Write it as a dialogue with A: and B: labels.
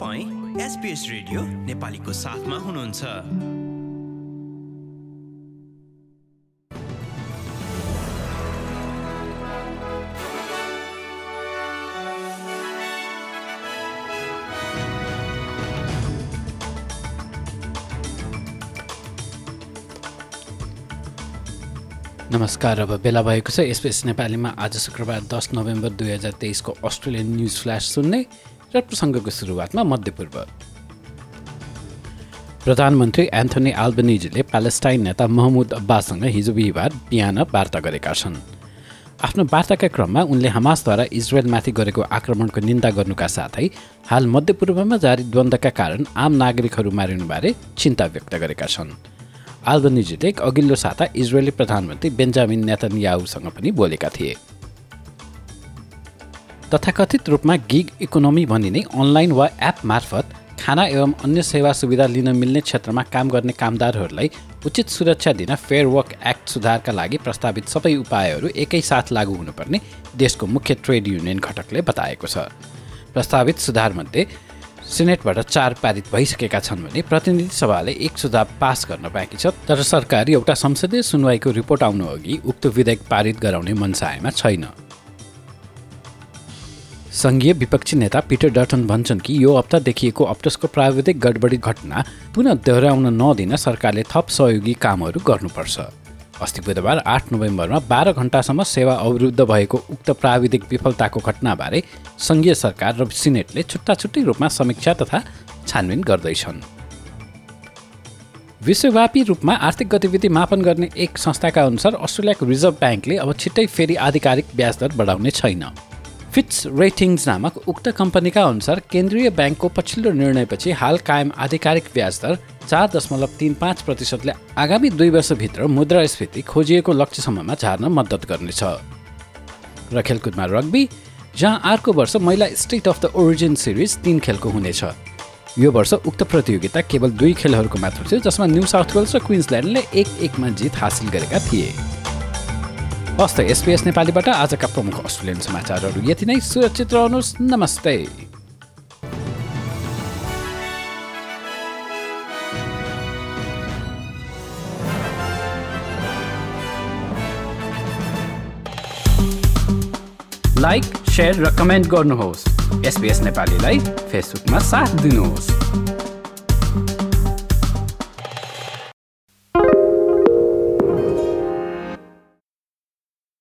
A: तपाईँ SBS radio नेपालीको साथमा हुनुहुन्छ।
B: नमस्कार अब बेला भएको छ एसपिएस नेपालीमा आज शुक्रबार दस नोभेम्बर दुई हजार तेइसको अस्ट्रेलियन न्युज फ्ल्यास सुन्ने। र प्रसङ्गको सुरुवातमा मध्यपूर्व। प्रधानमन्त्री एन्थोनी आल्बनिजीले प्यालेस्टाइन नेता महमुद अब्बाससँग हिजो बिहिबार बिहान वार्ता गरेका छन्। आफ्नो वार्ताका क्रममा उनले हमासद्वारा इजरायलमाथि गरेको आक्रमणको निन्दा गर्नुका साथै हाल मध्यपूर्वमा जारी द्वन्द्वका कारण आम नागरिकहरू मारिनुबारे चिन्ता व्यक्त गरेका छन्। आल्बनिजीले अघिल्लो साता इजरायली प्रधानमन्त्री बेन्जामिन नेतन्याहुसँग पनि बोलेका थिए। तथाकथित रूपमा गिग इकोनोमी भनिने अनलाइन वा एप मार्फत खाना एवं अन्य सेवा सुविधा लिन मिल्ने क्षेत्रमा काम गर्ने कामदारहरूलाई उचित सुरक्षा दिन फेयर वर्क एक्ट सुधारका लागि प्रस्तावित सबै उपायहरू एकैसाथ लागू हुनुपर्ने देशको मुख्य ट्रेड युनियन घटकले बताएको छ। प्रस्तावित सुधारमध्ये सिनेटबाट चार पारित भइसकेका छन् भने प्रतिनिधि सभाले एक सुझाव पास गर्न बाँकी छ तर सरकार एउटा संसदीय सुनवाईको रिपोर्ट आउनु अघि उक्त विधेयक पारित गराउने मनसायमा छैन। सङ्घीय विपक्षी नेता पिटर डटन भन्छन् कि यो हप्ता देखिएको अप्टसको प्राविधिक गडबडी घटना पुनः दोहोऱ्याउन नदिन सरकारले थप सहयोगी कामहरू गर्नुपर्छ। अस्ति बुधबार आठ नोभेम्बरमा बाह्र घन्टासम्म सेवा अवरुद्ध भएको उक्त प्राविधिक विफलताको घटनाबारे सङ्घीय सरकार र सिनेटले छुट्टा छुट्टै रूपमा समीक्षा तथा छानबिन गर्दैछन्। विश्वव्यापी रूपमा आर्थिक गतिविधि मापन गर्ने एक संस्थाका अनुसार अस्ट्रेलियाको रिजर्भ ब्याङ्कले अब छिट्टै फेरि आधिकारिक ब्याज दर बढाउने छैन। फिट्स रेटिङ्स नामक उक्त कम्पनीका अनुसार केन्द्रीय ब्याङ्कको पछिल्लो निर्णयपछि हाल कायम आधिकारिक ब्याज दर चार दशमलव तिन पाँच प्रतिशतले आगामी दुई वर्षभित्र मुद्रास्फीति खोजिएको लक्ष्यसम्ममा झार्न मद्दत गर्नेछ। र खेलकुदमा रग्बी जहाँ अर्को वर्ष महिला State of the Origin series तिन खेलको हुनेछ। यो वर्ष उक्त प्रतियोगिता केवल दुई खेलहरूको मात्र थियो जसमा न्यू साउथ वेल्स र क्विन्सल्यान्डले एक एकमा जित हासिल गरेका थिए। हस्त एसपिएस नेपालीबाट आजका प्रमुख अस्ट्रेलियन समाचारहरू यति नै। सुरक्षित रहनुहोस्। नमस्ते। लाइक सेयर र कमेन्ट गर्नुहोस्। एसपिएस नेपालीलाई फेसबुकमा साथ दिनुहोस्।